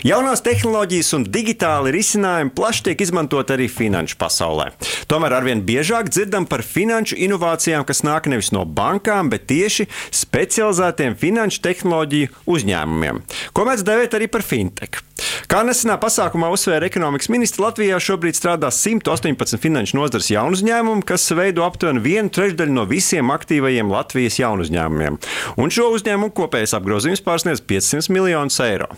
Jaunās tehnoloģijas un digitāli risinājumi plaši tiek izmantot arī finanšu pasaulē. Tomēr arvien biežāk dzirdam par finanšu inovācijām, kas nāk nevis no bankām, bet tieši specializētiem finanšu tehnoloģiju uzņēmumiem, ko mēdz dēvēt arī par fintech. Kā nesenā pasākumā uzsvēra ekonomikas ministrs, Latvijā šobrīd strādā 118 finanšu nozares jaunu uzņēmumu, kas veido aptuveni vienu trešdaļu no visiem aktīvajiem Latvijas jaunu uzņēmumiem. Un šo uzņēmumu kopējais apgrozījums pārsniedz 500 miljonus eiro.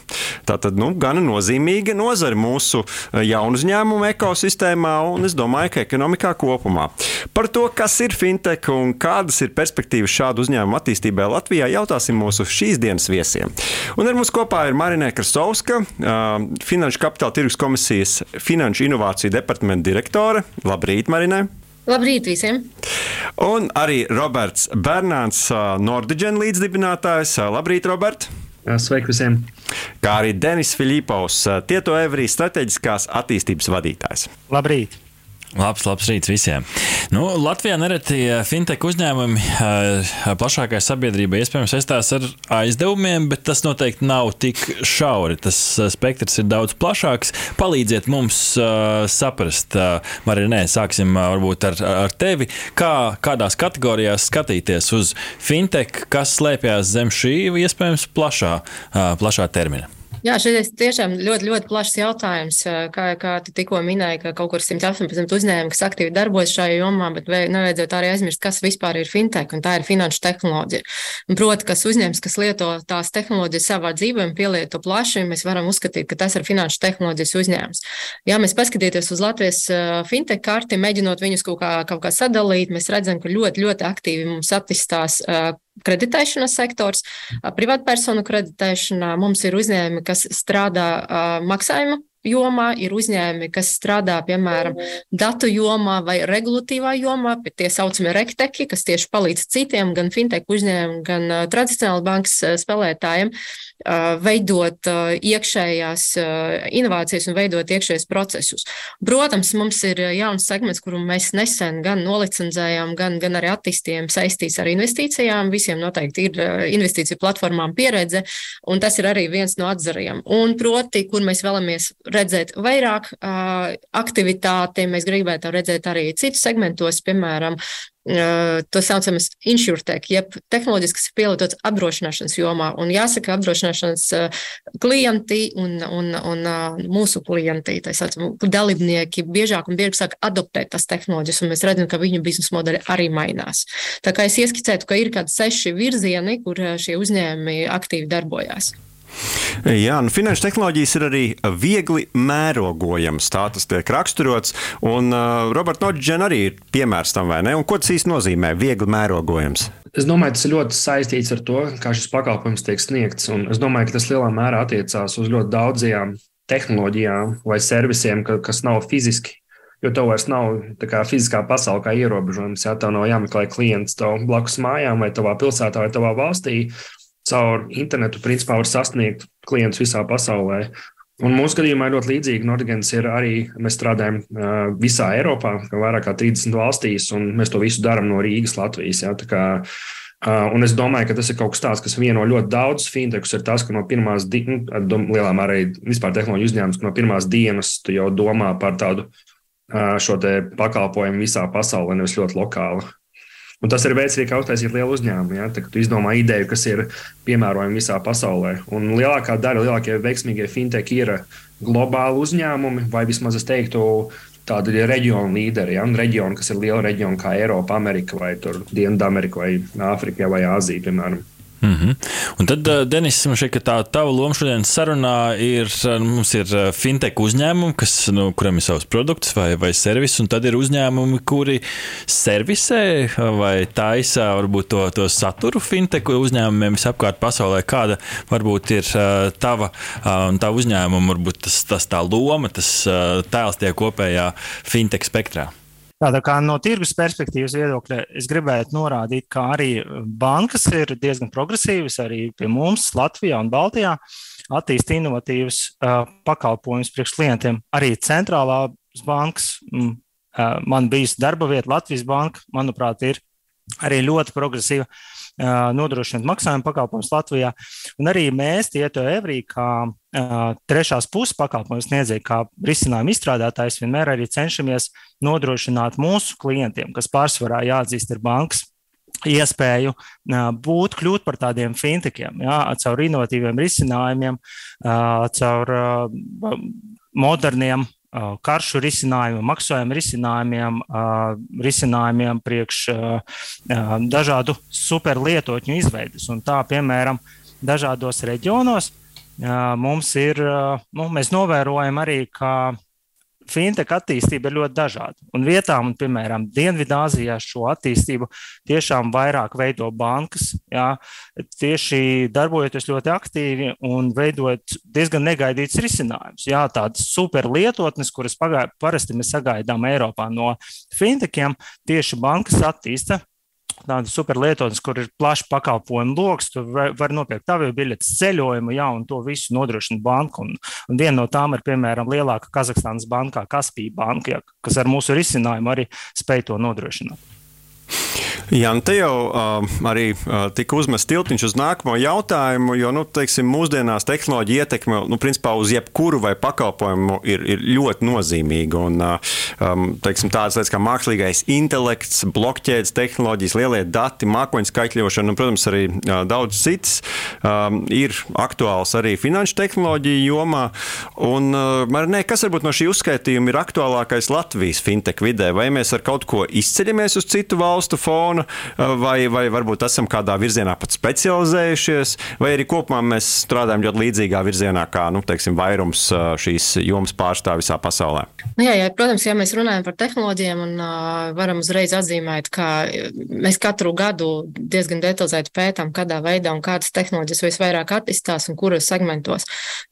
Tā tad nu, gana nozīmīga nozare mūsu eh, jaunu uzņēmumu ekosistēmā un es domāju, ka ekonomikā kopumā. Par to, kas ir fintech un kādas ir perspektīvas šādu uzņēmumu attīstībai Latvijā, jautāsim mūsu šīs dienas viesiem. Un ar mums kopā ir Marina Krasovska Finanšu kapitāla tirgus komisijas Finanšu inovāciju departamenta direktore. Labrīt, Marinē! Labrīt visiem! Un arī Roberts Bernāns, Nordiģen līdzdibinātājs. Labrīt, Robert! Sveiki visiem! Kā arī Denis Filipovs, Tieto Evrī strateģiskās attīstības vadītājs. Labrīt! Labs, labs rīts visiem. Nu, Latvijā nereti eh, fintech uzņēmumi eh, plašākai sabiedrībai iespējams saistās ar aizdevumiem, bet tas noteikti nav tik šauri. Tas eh, spektrs ir daudz plašāks. Palīdziet mums saprast, Marinē, sāksim varbūt ar, ar tevi, kā, kādās kategorijās skatīties uz fintech, kas slēpjas zem šī iespējams plašā, plašā termina. Jā, šis ir tiešām ļoti, ļoti plašs jautājums. Kā, kā tu tikko minēji, ka kaut kur 118 uzņēmumi, kas aktīvi darbojas šajā jomā, bet nevajadzētu arī aizmirst, kas vispār ir fintech, un tā ir finanšu tehnoloģija. Proti, kas uzņēmums, kas lieto tās tehnoloģijas savā dzīvē un pielieto plaši, mēs varam uzskatīt, ka tas ir finanšu tehnoloģijas uzņēmums. Ja mēs paskatīties uz Latvijas fintech karti, mēģinot viņus kaut kā, kaut kā sadalīt, mēs redzam, ka ļoti, ļoti aktīvi mums attīstās kreditēšanas sektors, privātpersonu kreditēšanā. Mums ir uzņēmumi, kas strādā maksājuma jomā, ir uzņēmumi, kas strādā, piemēram, datu jomā vai regulatīvā jomā, bet tie saucamie rekteki, kas tieši palīdz citiem, gan fintech uzņēmumiem, gan tradicionāli bankas spēlētājiem, uh, veidot iekšējās inovācijas un veidot iekšējos procesus. Protams, mums ir jauns segments, kuru mēs nesen gan nolicenzējām, gan, gan arī attīstījām saistīts ar investīcijām. Visiem noteikti ir investīciju platformām pieredze, un tas ir arī viens no atzariem. Un proti, kur mēs vēlamies redzēt vairāk aktivitāti, mēs gribētu redzēt arī citus segmentos, piemēram, to saucamies insurtech, jeb tehnoloģiski, kas ir pielietots apdrošināšanas jomā. Un jāsaka, apdrošināšanas klienti un, un, un mūsu klienti, tā saucam, dalībnieki, biežāk un biežāk sāk adoptēt tās tehnoloģijas, un mēs redzam, ka viņu biznesa modeļi arī mainās. Tā kā es ieskicētu, ka ir kādi seši virzieni, kur šie uzņēmumi aktīvi darbojās. Jā, nu, finanšu tehnoloģijas ir arī viegli mērogojamas. Tā tas tiek raksturots. Un uh, Roberts Nordžens arī ir piemērs tam, vai ne? Un ko tas īsti nozīmē? Viegli mērogojams. Es domāju, tas ir ļoti saistīts ar to, kā šis pakalpojums tiek sniegts. Un es domāju, ka tas lielā mērā attiecās uz ļoti daudzajām tehnoloģijām vai servisiem, ka, kas nav fiziski jo tev vairs nav kā, fiziskā pasaule kā ierobežojums. Jā, tev nav jāmeklē klients tev blakus mājām, vai tavā pilsētā, vai tavā valstī caur internetu principā var sasniegt klientus visā pasaulē. Un mūsu gadījumā ļoti līdzīgi. Nordigens ir arī, mēs strādājam uh, visā Eiropā, vairāk kā 30 valstīs, un mēs to visu darām no Rīgas, Latvijas. Ja, kā, uh, un es domāju, ka tas ir kaut kas tāds, kas vieno ļoti daudz fintechus, ir tas, ka no pirmās, nu, lielā mērā arī vispār tehnoloģiju uzņēmums, ka no pirmās dienas tu jau domā par tādu uh, šo pakalpojumu visā pasaulē, nevis ļoti lokāli. Un tas ir veids, kā uztaisīt lielu uzņēmumu. Ja? Tad, izdomā ideju, kas ir piemērojama visā pasaulē. Un lielākā daļa, lielākie veiksmīgie fintech ir globāli uzņēmumi, vai vismaz es teiktu, tādi reģionu līderi. Ja? Reģioni, kas ir liela reģiona, kā Eiropa, Amerika, vai Dienvidamerika, vai Āfrika, vai Āzija, piemēram. Mm -hmm. Un tad, uh, Denis, man šķiet, ka tā tava loma šodienas sarunā ir, uh, mums ir uh, fintech uzņēmumi, kas, nu, kuriem ir savs produkts vai, vai servis, un tad ir uzņēmumi, kuri servisē vai taisa varbūt to, to saturu fintech uzņēmumiem visapkārt pasaulē. Kāda varbūt ir tava un tā uzņēmuma, varbūt tas, tas tā loma, tas tēls tie kopējā fintech spektrā? Tātad, kā no tirgus perspektīvas viedokļa, es gribētu norādīt, ka arī bankas ir diezgan progresīvas arī pie mums, Latvijā un Baltijā. attīsta inovatīvas uh, pakalpojumus priekš klientiem. Arī centrālās bankas, mm, uh, man bijusi darba vieta Latvijas Banka, manuprāt, ir arī ļoti progresīva uh, nodrošināt maksājumu pakalpojumus Latvijā. Un arī mēs, Tieto Evrī, kā trešās puses pakalpojumu sniedzēji, kā risinājumu izstrādātājs, vienmēr arī cenšamies nodrošināt mūsu klientiem, kas pārsvarā jāatzīst ir bankas iespēju būt, kļūt par tādiem fintekiem, jā, caur inovatīviem risinājumiem, caur moderniem karšu risinājumiem, maksājumu risinājumiem, risinājumiem priekš dažādu superlietotņu izveides. Un tā, piemēram, dažādos reģionos mums ir, nu, mēs novērojam arī, ka fintech attīstība ir ļoti dažāda. Un vietām, piemēram, Dienvidāzijā šo attīstību tiešām vairāk veido bankas, jā, tieši darbojoties ļoti aktīvi un veidojot diezgan negaidīts risinājums. Jā, tādas super lietotnes, kuras pagai, parasti mēs sagaidām Eiropā no fintechiem, tieši bankas attīsta tādas superlietotnes, kur ir plašs pakalpojumu lokus. Tu vari var nopirkt avio biļetes ceļojumu, jā, un to visu nodrošina banka. Un, un viena no tām ir, piemēram, lielāka Kazahstānas bankā, Kaspija banka, jā, kas ar mūsu risinājumu arī spēj to nodrošināt. Jā, un te jau uh, arī uh, tika uzmests tiltiņš uz nākamo jautājumu, jo, nu, teiksim, mūsdienās tehnoloģija ietekme, nu, principā uz jebkuru vai pakalpojumu ir, ir ļoti nozīmīga. Un, uh, um, teiksim, tādas lietas kā mākslīgais intelekts, blokķēdes tehnoloģijas, lielie dati, mākoņu skaitļošana, un, protams, arī uh, daudz citas um, ir aktuāls arī finanšu tehnoloģiju jomā. Un, uh, Marnē, kas varbūt no šī uzskaitījuma ir aktuālākais Latvijas fintech vidē? Vai mēs ar kaut ko izceļamies uz citu valstu fonu? Zonu, vai, vai varbūt esam kādā virzienā pat specializējušies, vai arī kopumā mēs strādājam ļoti līdzīgā virzienā, kā nu, teiksim, vairums šīs jomas pārstāv visā pasaulē. Nu jā, jā, protams, ja mēs runājam par tehnoloģijām, un uh, varam uzreiz atzīmēt, ka mēs katru gadu diezgan detalizēti pētām, kādā veidā un kādas tehnoloģijas visvairāk attīstās un kuros segmentos.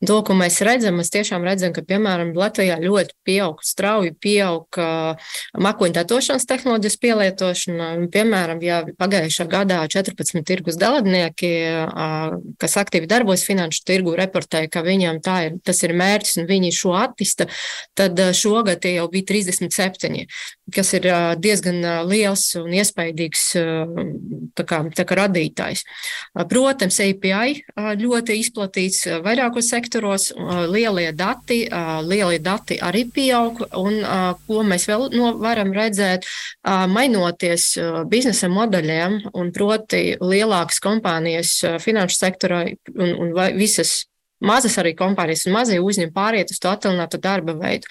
To, ko mēs redzam, mēs tiešām redzam, ka, piemēram, Latvijā ļoti pieaug, strauji pieaug uh, makoņdatošanas tehnoloģijas pielietošana. Piemēram, piemēram, ja pagājušā gadā 14 tirgus dalībnieki, kas aktīvi darbojas finanšu tirgu, reportēja, ka viņiem ir, tas ir mērķis un viņi šo attīsta, tad šogad tie jau bija 37, kas ir diezgan liels un iespaidīgs tā kā, tā kā radītājs. Protams, API ļoti izplatīts vairākos sektoros, lielie dati, lielie dati arī pieaug, un ko mēs vēl no, varam redzēt, mainoties biznesa biznesa modeļiem, un proti lielākas kompānijas finanšu sektorā un, un visas mazas arī kompānijas un mazie uzņēmumi pāriet uz to attālinātu darba veidu.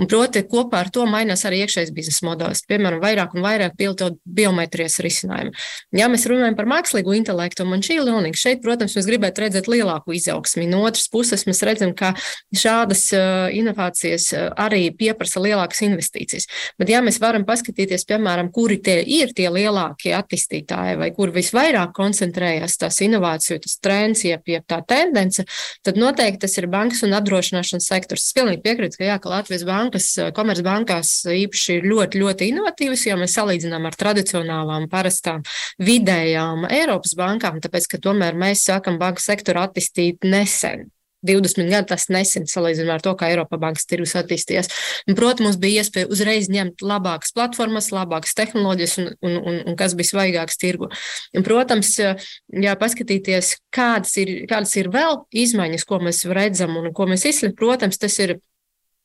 Un, proti, kopā ar to mainās arī iekšējais biznesa modelis. Piemēram, vairāk un vairāk pielietot biometrijas risinājumu. Ja mēs runājam par mākslīgo intelektu, man šī ir līnija. Šeit, protams, mēs gribētu redzēt lielāku izaugsmi. No otras puses, mēs redzam, ka šādas inovācijas arī pieprasa lielākas investīcijas. Bet, ja mēs varam paskatīties, piemēram, kuri tie ir tie lielākie attīstītāji vai kur visvairāk koncentrējas tās inovāciju, tas trends, jeb tā tendence, tad noteikti tas ir bankas un apdrošināšanas sektors. Es pilnīgi piekrītu, ka, jā, ka Latvijas bankas, komercbankās īpaši ir ļoti, ļoti inovatīvas, ja mēs salīdzinām ar tradicionālām, parastām, vidējām Eiropas bankām, tāpēc, ka tomēr mēs sākam banku sektoru attīstīt nesen. 20 gadi tas nesen salīdzinājumā ar to, kā Eiropa bankas tirgus attīstījās. Un, protams, mums bija iespēja uzreiz ņemt labākas platformas, labākas tehnoloģijas un, un, un, un kas bija svaigāks tirgu. Un, protams, jā, paskatīties, kādas ir, kādas ir vēl izmaiņas, ko mēs redzam un ko mēs izsmeļam, protams, tas ir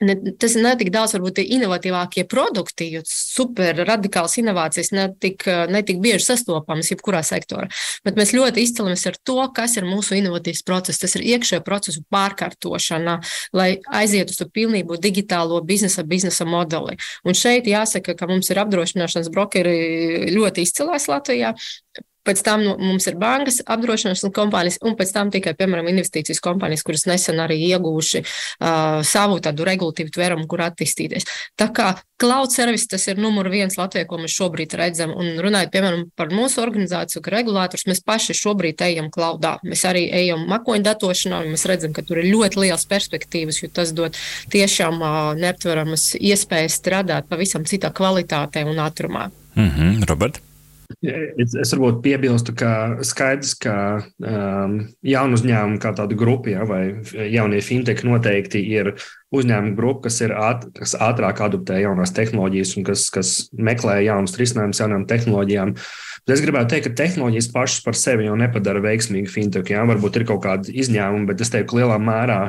Ne, tas ne tik daudz, varbūt, inovatīvākie produkti, jo super radikāls inovācijas netik, netik bieži sastopamas jebkurā sektorā. Bet mēs ļoti izcelamies ar to, kas ir mūsu inovatīvs process. Tas ir iekšējo procesu pārkārtošana, lai aizietu uz to pilnību digitālo biznesa, biznesa modeli. Un šeit jāsaka, ka mums ir apdrošināšanas brokeri ļoti izcilās Latvijā. Pēc tam nu, mums ir bankas, apdrošināšanas kompānijas, un pēc tam tikai, piemēram, investīcijas kompānijas, kuras nesen arī ieguvuši uh, savu tādu regulatīvu tvērumu, kur attīstīties. Tā kā cloud service tas ir numur viens Latvijā, ko mēs šobrīd redzam. Un runājot, piemēram, par mūsu organizāciju, ka regulātors, mēs paši šobrīd ejam cloudā. Mēs arī ejam makoņu datošanā, un mēs redzam, ka tur ir ļoti liels perspektīvas, jo tas dod tiešām uh, neaptveramas iespējas strādāt pavisam citā kvalitātē un ātrumā. Mm -hmm, Robert? Es, es varbūt piebilstu, ka skaidrs, ka um, jaunu uzņēmumu kā tādu grupu, ja, vai jaunie fintech noteikti ir uzņēmumu grupa, kas ir āt, kas ātrāk adoptē jaunās tehnoloģijas un kas, kas meklē jaunus risinājumus jaunām tehnoloģijām. Bet es gribētu teikt, ka tehnoloģijas pašas par sevi jau nepadara veiksmīgu fintech. Jā. Varbūt ir kaut kādi izņēmumi, bet es teiktu, ka lielā mērā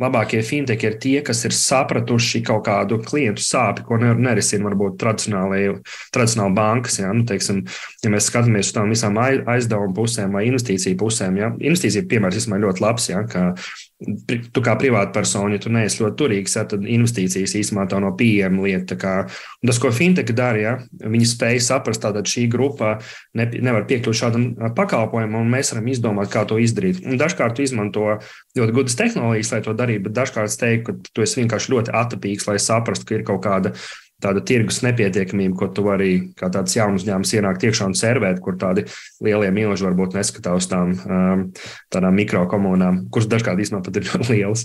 labākie fintech ir tie, kas ir sapratuši kaut kādu klientu sāpi, ko nerisina varbūt tradicionāli bankas. Jā. Nu, teiksim, ja mēs skatāmies uz tām visām aizdevumu pusēm vai investīciju pusēm, jā. investīcija piemērs ir ļoti labs. Jā, tu kā privātpersona, ja tu neesi ļoti turīgs, tad investīcijas īstenībā tā nav pieejama lieta. Kā, tas, ko fintech dara, ja, viņi spēja saprast, ka šī grupa ne, nevar piekļūt šādam pakalpojumam, un mēs varam izdomāt, kā to izdarīt. Un dažkārt izmanto ļoti gudras tehnoloģijas, lai to darītu, bet dažkārt es teiktu, ka tu esi vienkārši ļoti atapīgs, lai saprastu, ka ir kaut kāda tāda tirgus nepietiekamība, ko tu vari kā tāds jauns uzņēmums ienākt iekšā un servēt, kur tādi lielie milži varbūt neskatās uz tām um, tādām mikrokomunām, kuras dažkārt īstenībā pat ir ļoti lielas.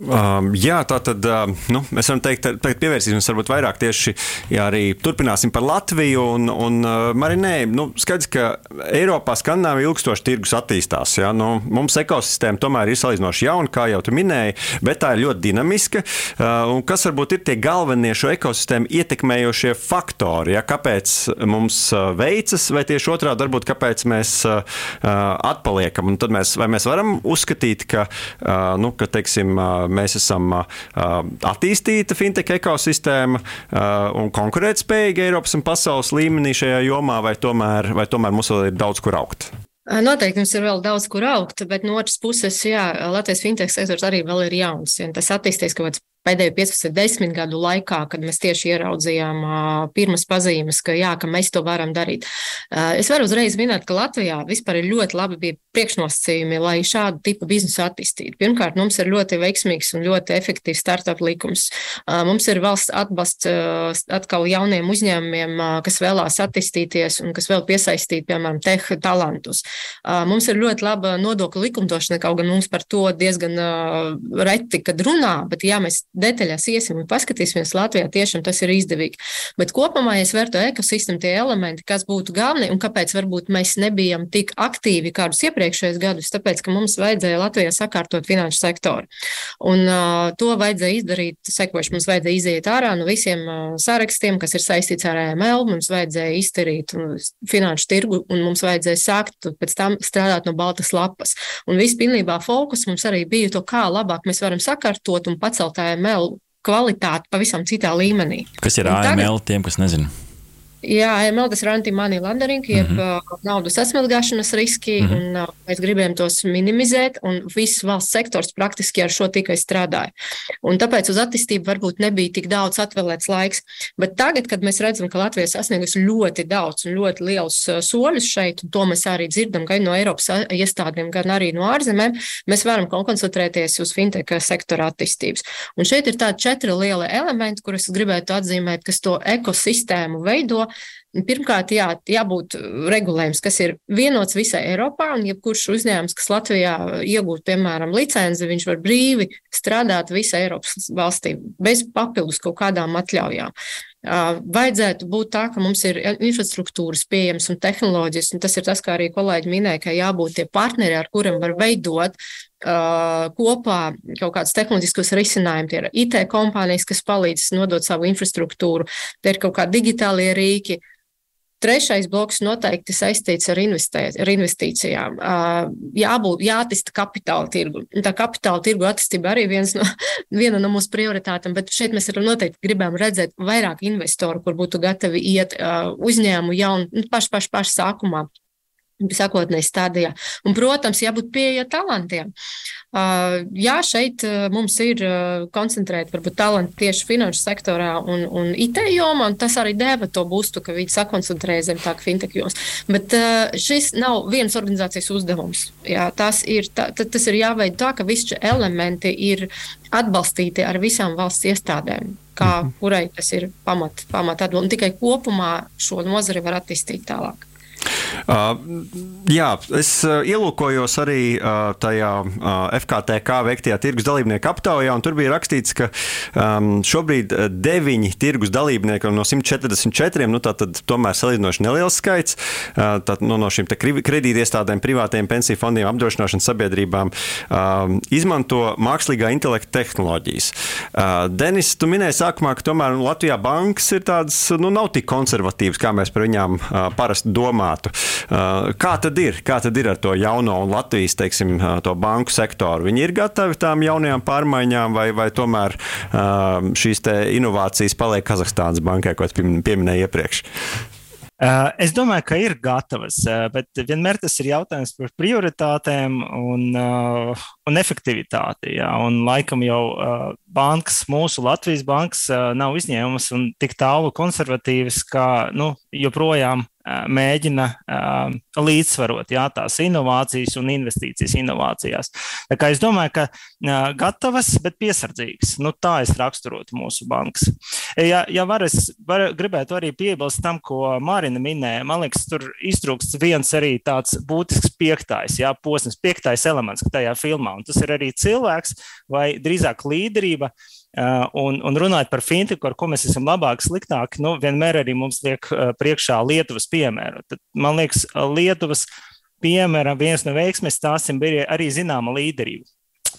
Um, jā, tā tad uh, nu, mēs varam teikt, ka pievērsīsimies varbūt vairāk tieši jā, arī turpināsim par Latviju. Un, un uh, Marinē, nu, skaidrs, ka Eiropā Skandināvija ilgstoši tirgus attīstās. Jā, nu, mums ekosistēma tomēr ir salīdzinoši jauna, kā jau tu minēji, bet tā ir ļoti dinamiska. Uh, kas varbūt ir tie galvenie šo ekosistēmu ietekmējošie faktori? Jā, kāpēc mums uh, veicas, vai tieši otrādi, varbūt kāpēc mēs uh, uh, atpaliekam? Un tad mēs, mēs varam uzskatīt, ka, uh, nu, ka teiksim, uh, mēs esam attīstīta fintech ekosistēma un konkurētspējīga Eiropas un pasaules līmenī šajā jomā, vai tomēr, vai tomēr mums vēl ir daudz kur augt? Noteikti mums ir vēl daudz, kur augt, bet no otras puses, jā, Latvijas fintech sektors arī vēl ir jauns. Tas attīstīsies kaut kāds pēdējo 15, 10 gadu laikā, kad mēs tieši ieraudzījām pirmas pazīmes, ka, jā, ka mēs to varam darīt. Es varu uzreiz minēt, ka Latvijā vispār ir ļoti labi bija priekšnosacījumi, lai šādu tipu biznesu attīstītu. Pirmkārt, mums ir ļoti veiksmīgs un ļoti efektīvs startup likums. Mums ir valsts atbalsts atkal jauniem uzņēmumiem, kas vēlās attīstīties un kas vēl piesaistīt, piemēram, teh talantus. Mums ir ļoti laba nodokļu likumdošana, kaut gan mums par to diezgan reti, kad runā, bet jā, mēs detaļās iesim un paskatīsimies, Latvijā tiešām tas ir izdevīgi. Bet kopumā, ja es vērtu ekosistēmu, tie elementi, kas būtu galvenie un kāpēc varbūt mēs nebijām tik aktīvi kādus iepriekšējos gadus, tāpēc, ka mums vajadzēja Latvijā sakārtot finanšu sektoru. Un uh, to vajadzēja izdarīt, sekoši mums vajadzēja iziet ārā no visiem uh, sarakstiem, kas ir saistīts ar AML, mums vajadzēja izdarīt finanšu tirgu un mums vajadzēja sākt pēc tam strādāt no baltas lapas. Un viss pilnībā fokus mums arī bija to, kā labāk mēs varam sakārtot un pacelt AML AML kvalitāti pavisam citā līmenī. Kas ir AML tagad, tiem, kas nezina? Jā, AML tas ir anti-money laundering, jeb mm -hmm. naudas atmazgāšanas riski, mm -hmm. un mēs gribējām tos minimizēt, un viss valsts sektors praktiski ar šo tikai strādāja. Un tāpēc uz attīstību varbūt nebija tik daudz atvēlēts laiks. Bet tagad, kad mēs redzam, ka Latvija sasniegusi ļoti daudz un ļoti liels soļus šeit, un to mēs arī dzirdam gan no Eiropas iestādēm, gan arī no ārzemēm, mēs varam koncentrēties uz fintech sektora attīstības. Un šeit ir tādi četri lieli elementi, kurus gribētu atzīmēt, kas to ekosistēmu veido Pirmkārt, jā, jābūt regulējums, kas ir vienots visai Eiropā, un jebkurš uzņēmums, kas Latvijā iegūst, piemēram, licenci, viņš var brīvi strādāt visā Eiropas valstī bez papildus kaut kādām atļaujām. Vajadzētu būt tā, ka mums ir infrastruktūras pieejams un tehnoloģijas, un tas ir tas, kā arī kolēģi minēja, ka jābūt tie partneri, ar kuriem var veidot kopā kaut kādus tehnoloģiskus risinājumus. Tie ir IT kompānijas, kas palīdz nodot savu infrastruktūru, tie ir kaut kādi digitālie rīki, Trešais bloks noteikti saistīts ar, ar investīcijām. Jābūt, jāattīsta kapitāla tirgu. Tā kapitāla tirgu attīstība arī viens no, viena no mūsu prioritātēm, bet šeit mēs noteikti gribam redzēt vairāk investoru, kur būtu gatavi iet uzņēmumu jau nu, pašu, pašu, pašu sākumā sākotnēji stadijā. Un, protams, jābūt pieejai talantiem. Uh, jā, šeit uh, mums ir uh, koncentrēti varbūt talanti tieši finanšu sektorā un, un IT jomā, un tas arī deva to būstu, ka viņi sakoncentrēja zem tā fintech jomas. Bet šis nav vienas organizācijas uzdevums. Jā, tas, ir, tā, tas ir jāveido tā, ka visi šie elementi ir atbalstīti ar visām valsts iestādēm. Kā, mhm. kurai tas ir pamat, pamat atbalsts. Tikai kopumā šo nozari var attīstīt tālāk. Uh, jā, es uh, ielūkojos arī uh, tajā uh, FKTK veiktajā tirgus dalībnieku aptaujā, un tur bija rakstīts, ka um, šobrīd deviņi tirgus dalībnieki no 144, nu tā tad tomēr salīdzinoši neliels skaits, uh, tad, nu, no šīm kredītiestādēm, privātiem pensiju fondiem, apdrošināšanas sabiedrībām uh, izmanto mākslīgā intelekta tehnoloģijas. Uh, Denis, tu minēji sākumā, ka tomēr Latvijā bankas ir tādas, nu, nav tik konservatīvas, kā mēs par viņām uh, parasti domātu. Uh, kā tad ir? Kā tad ir ar to jauno un Latvijas teiksim, uh, banku sektoru? Viņi ir gatavi tām jaunajām pārmaiņām, vai, vai tomēr uh, šīs inovācijas paliek Kazahstānas bankai, ko es pieminēju iepriekš? Es domāju, ka ir gatavas, bet vienmēr tas ir jautājums par prioritātēm un, un efektivitāti. Jā. Un laikam jau bankas, mūsu Latvijas bankas, nav izņēmumas un tik tālu konservatīvas, ka nu, joprojām mēģina uh, līdzsvarot jā, tās inovācijas un investīcijas inovācijās. Tā kā es domāju, ka uh, gatavas, bet piesardzīgas. Nu, tā es raksturotu mūsu bankas. Ja, ja var, es var, gribētu arī piebilst tam, ko Mārina minēja. Man liekas, tur iztrūkst viens arī tāds būtisks piektais, jā, posms, piektais elements tajā filmā. Un tas ir arī cilvēks vai drīzāk līderība. Uh, un, un runājot par finteku, ar ko mēs esam labāki, sliktāki, nu, vienmēr arī mums liek uh, priekšā Lietuvas piemēru. Tad, man liekas, Lietuvas piemēra viens no veiksmēs stāstiem bija arī zināma līderība.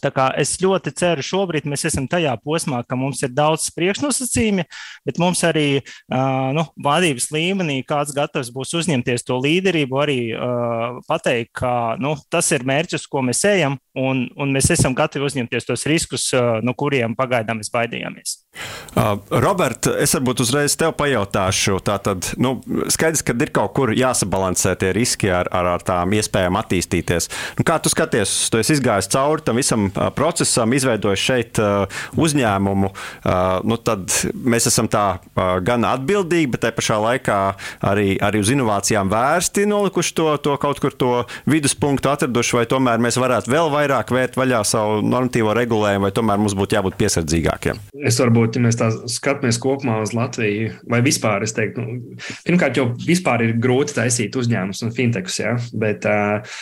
Tā kā es ļoti ceru, šobrīd mēs esam tajā posmā, ka mums ir daudz priekšnosacījumi, bet mums arī uh, nu, vadības līmenī kāds gatavs būs uzņemties to līderību, arī uh, pateikt, ka nu, tas ir mērķis, ko mēs ejam, un, un mēs esam gatavi uzņemties tos riskus, uh, no kuriem pagaidām mēs baidījāmies. Uh, Robert, es varbūt uzreiz tev pajautāšu. Tātad, nu, skaidrs, ka ir kaut kur jāsabalansē tie riski ar, ar, ar tām iespējām attīstīties. Nu, kā tu skaties, tu esi izgājis cauri tam visam uh, procesam, izveidojis šeit uh, uzņēmumu. Nu, tad mēs esam tā gan atbildīgi, bet tajā pašā laikā arī, arī uz inovācijām vērsti, nolikuši to, to kaut kur to viduspunktu atraduši, vai tomēr mēs varētu vēl vairāk vērt vaļā savu normatīvo regulējumu, vai tomēr mums būtu jābūt piesardzīgākiem. Es varbūt ja mēs tā skatāmies kopumā uz Latviju, vai vispār, es teiktu, nu, pirmkārt, jau vispār ir grūti taisīt uzņēmumus un fintechus, ja? bet uh,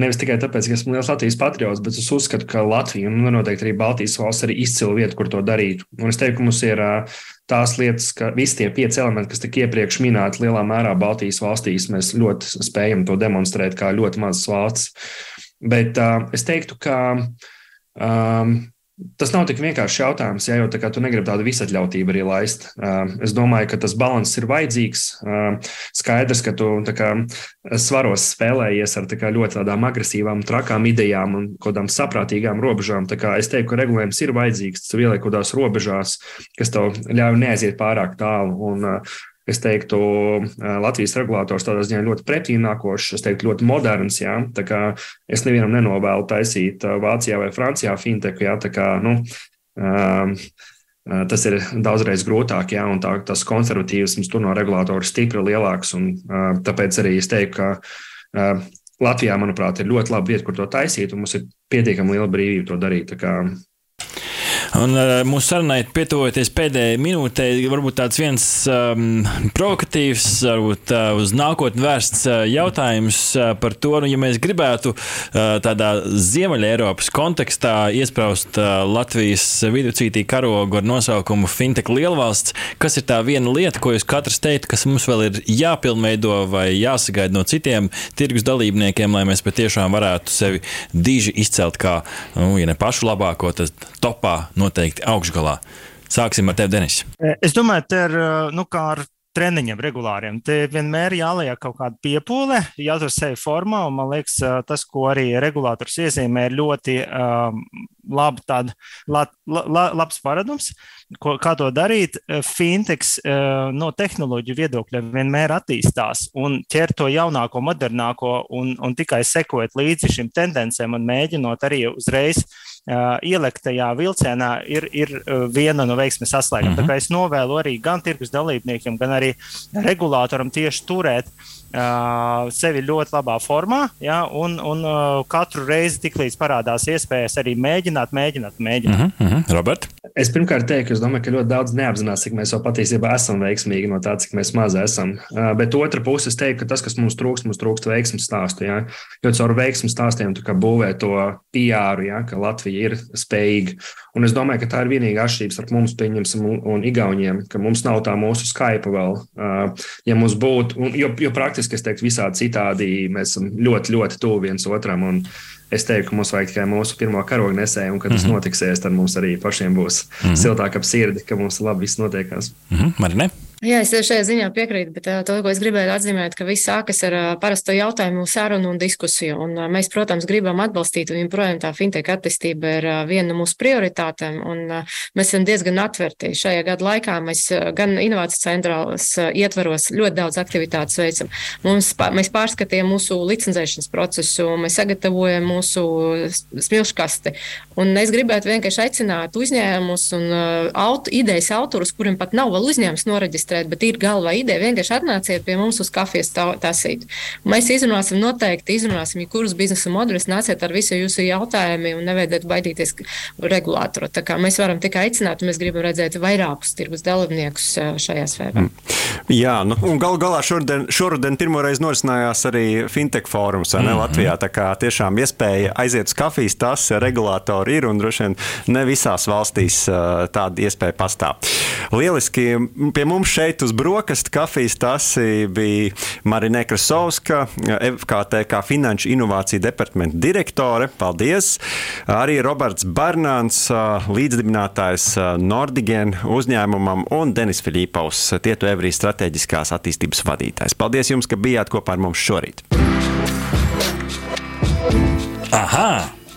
nevis tikai tāpēc, ka esmu liels Latvijas patriots, bet es uzskatu, ka Latvija un noteikti arī Baltijas valsts ir izcila vieta, kur to darīt. Un es teiktu, ka mums ir tās lietas, ka visi tie pieci elementi, kas tika iepriekš minēti, lielā mērā Baltijas valstīs, mēs ļoti spējam to demonstrēt kā ļoti mazas valsts. Bet uh, es teiktu, ka um, Tas nav tik vienkāršs jautājums, ja jau tā kā tu negribi tādu visatļautību arī laist. Es domāju, ka tas līdzsvars ir vajadzīgs. Skaidrs, ka tu kā, svaros spēlējies ar tā ļoti tādām agresīvām, trakām idejām un kādām saprātīgām robežām. Es teiktu, ka regulējums ir vajadzīgs, tas ieliek kaut kādās robežās, kas tev ļauj neaiziet pārāk tālu. Un, es teiktu, Latvijas regulators tādā ziņā ļoti pretīnākošs, es teiktu, ļoti moderns. Jā, tā kā es nevienam nenovēlu taisīt Vācijā vai Francijā finteku. Jā, tā kā, nu, um, Tas ir daudzreiz grūtāk, ja tā, tas konservatīvisms tur no regulātora ir stipri lielāks. Un, uh, tāpēc arī es teiktu, ka uh, Latvijā, manuprāt, ir ļoti laba vieta, kur to taisīt, un mums ir pietiekami liela brīvība to darīt. Un uh, mūsu sarunai pietuvoties pēdējai minūtei, varbūt tāds viens um, provokatīvs, varbūt uh, uz nākotni vērsts uh, jautājums uh, par to, nu, ja mēs gribētu uh, tādā Ziemeļa Eiropas kontekstā iespraust uh, Latvijas viducītī karogu ar nosaukumu Fintech lielvalsts, kas ir tā viena lieta, ko jūs katrs teikt, kas mums vēl ir jāpilnveido vai jāsagaida no citiem tirgus dalībniekiem, lai mēs patiešām varētu sevi diži izcelt kā, nu, ja ne pašu labāko, tad topā. No noteikti augšgalā. Sāksim ar tevi, Denis. Es domāju, ka ir nu, kā ar treniņiem regulāriem. Te vienmēr jāliek kaut kāda piepūle, jātur sevi formā, un man liekas, tas, ko arī regulators iezīmē, ir ļoti um, labi tād, la, la, labs paradums, ko, kā to darīt. Fintechs uh, no tehnoloģiju viedokļa vienmēr attīstās un ķer to jaunāko, modernāko un, un tikai sekojot līdzi šim tendencēm un mēģinot arī uzreiz uh, uh, ielikt tajā vilcienā ir, ir viena no veiksmes saslēgām. Mm -hmm. Tāpēc es novēlu arī gan tirgus dalībniekiem, gan arī regulātoram tieši turēt uh, sevi ļoti labā formā, ja, un, un uh, katru reizi, tiklīdz parādās iespējas, arī mēģināt, mēģināt, mēģināt. Mm -hmm. Robert? Es pirmkārt teiktu, ka domāju, ka ļoti daudz neapzinās, cik mēs jau patiesībā esam veiksmīgi no tā, cik mēs maz esam. Bet otra puse, es teiktu, ka tas, kas mums trūkst, mums trūkst veiksmes stāstu. Ja? Jo caur veiksmes stāstiem būvē to PR, ja? ka Latvija ir spējīga. Un es domāju, ka tā ir vienīgā atšķirība starp mums, pieņemsim, un, un Igauniem, ka mums nav tā mūsu Skype vēl. Ja mums būtu, jo, jo praktiski es teiktu, visādi citādi mēs esam ļoti, ļoti tuvu viens otram. Un, es teiktu, ka mums vajag tikai mūsu pirmo karogu nesēju, un kad tas mm -hmm. notiksies, tad mums arī pašiem būs mm -hmm. siltāk ap sirdi, ka mums labi viss notiekās. Mm -hmm. Marine? Jā, es šajā ziņā piekrītu, bet to, ko es gribēju atzīmēt, ka viss sākas ar parasto jautājumu, sarunu un diskusiju. Un mēs, protams, gribam atbalstīt, un joprojām tā fintech attīstība ir viena no mūsu prioritātēm. Mēs esam diezgan atverti. Šajā gada laikā mēs gan inovācijas centrālas ietvaros ļoti daudz aktivitātes veicam. Mums, mēs pārskatījām mūsu licencēšanas procesu, mēs sagatavojam mūsu smilškasti. Un es gribētu vienkārši aicināt uzņēmumus un auto, idejas autorus, kuriem pat nav vēl uzņēmums noreģistrēts reģistrēt, bet ir galvā ideja. Vienkārši atnāciet pie mums uz kafijas tasīt. Mēs izrunāsim, noteikti izrunāsim, ja kurus biznesa modeļus nāciet ar visu jūsu jautājumiem un nevajadzētu baidīties regulātoru. Tā kā mēs varam tikai aicināt, un mēs gribam redzēt vairākus tirgus dalībniekus šajā sfērā. Mm. Jā, nu, un gal galā šoruden, šoruden pirmoreiz norisinājās arī fintech fórums mm -hmm. Latvijā. Tā kā tiešām iespēja aiziet uz kafijas tas regulātori ir un droši vien ne visās valstīs tāda iespēja pastāv. Lieliski pie mums šeit uz brokastu kafijas tas bija Marina Krasovska, FKT kā Finanšu inovāciju departamenta direktore. Paldies! Arī Roberts Barnāns, līdzdibinātājs Nordigen uzņēmumam un Denis Filipovs, Tietu Evrijas strateģiskās attīstības vadītājs. Paldies jums, ka bijāt kopā ar mums šorīt. Aha!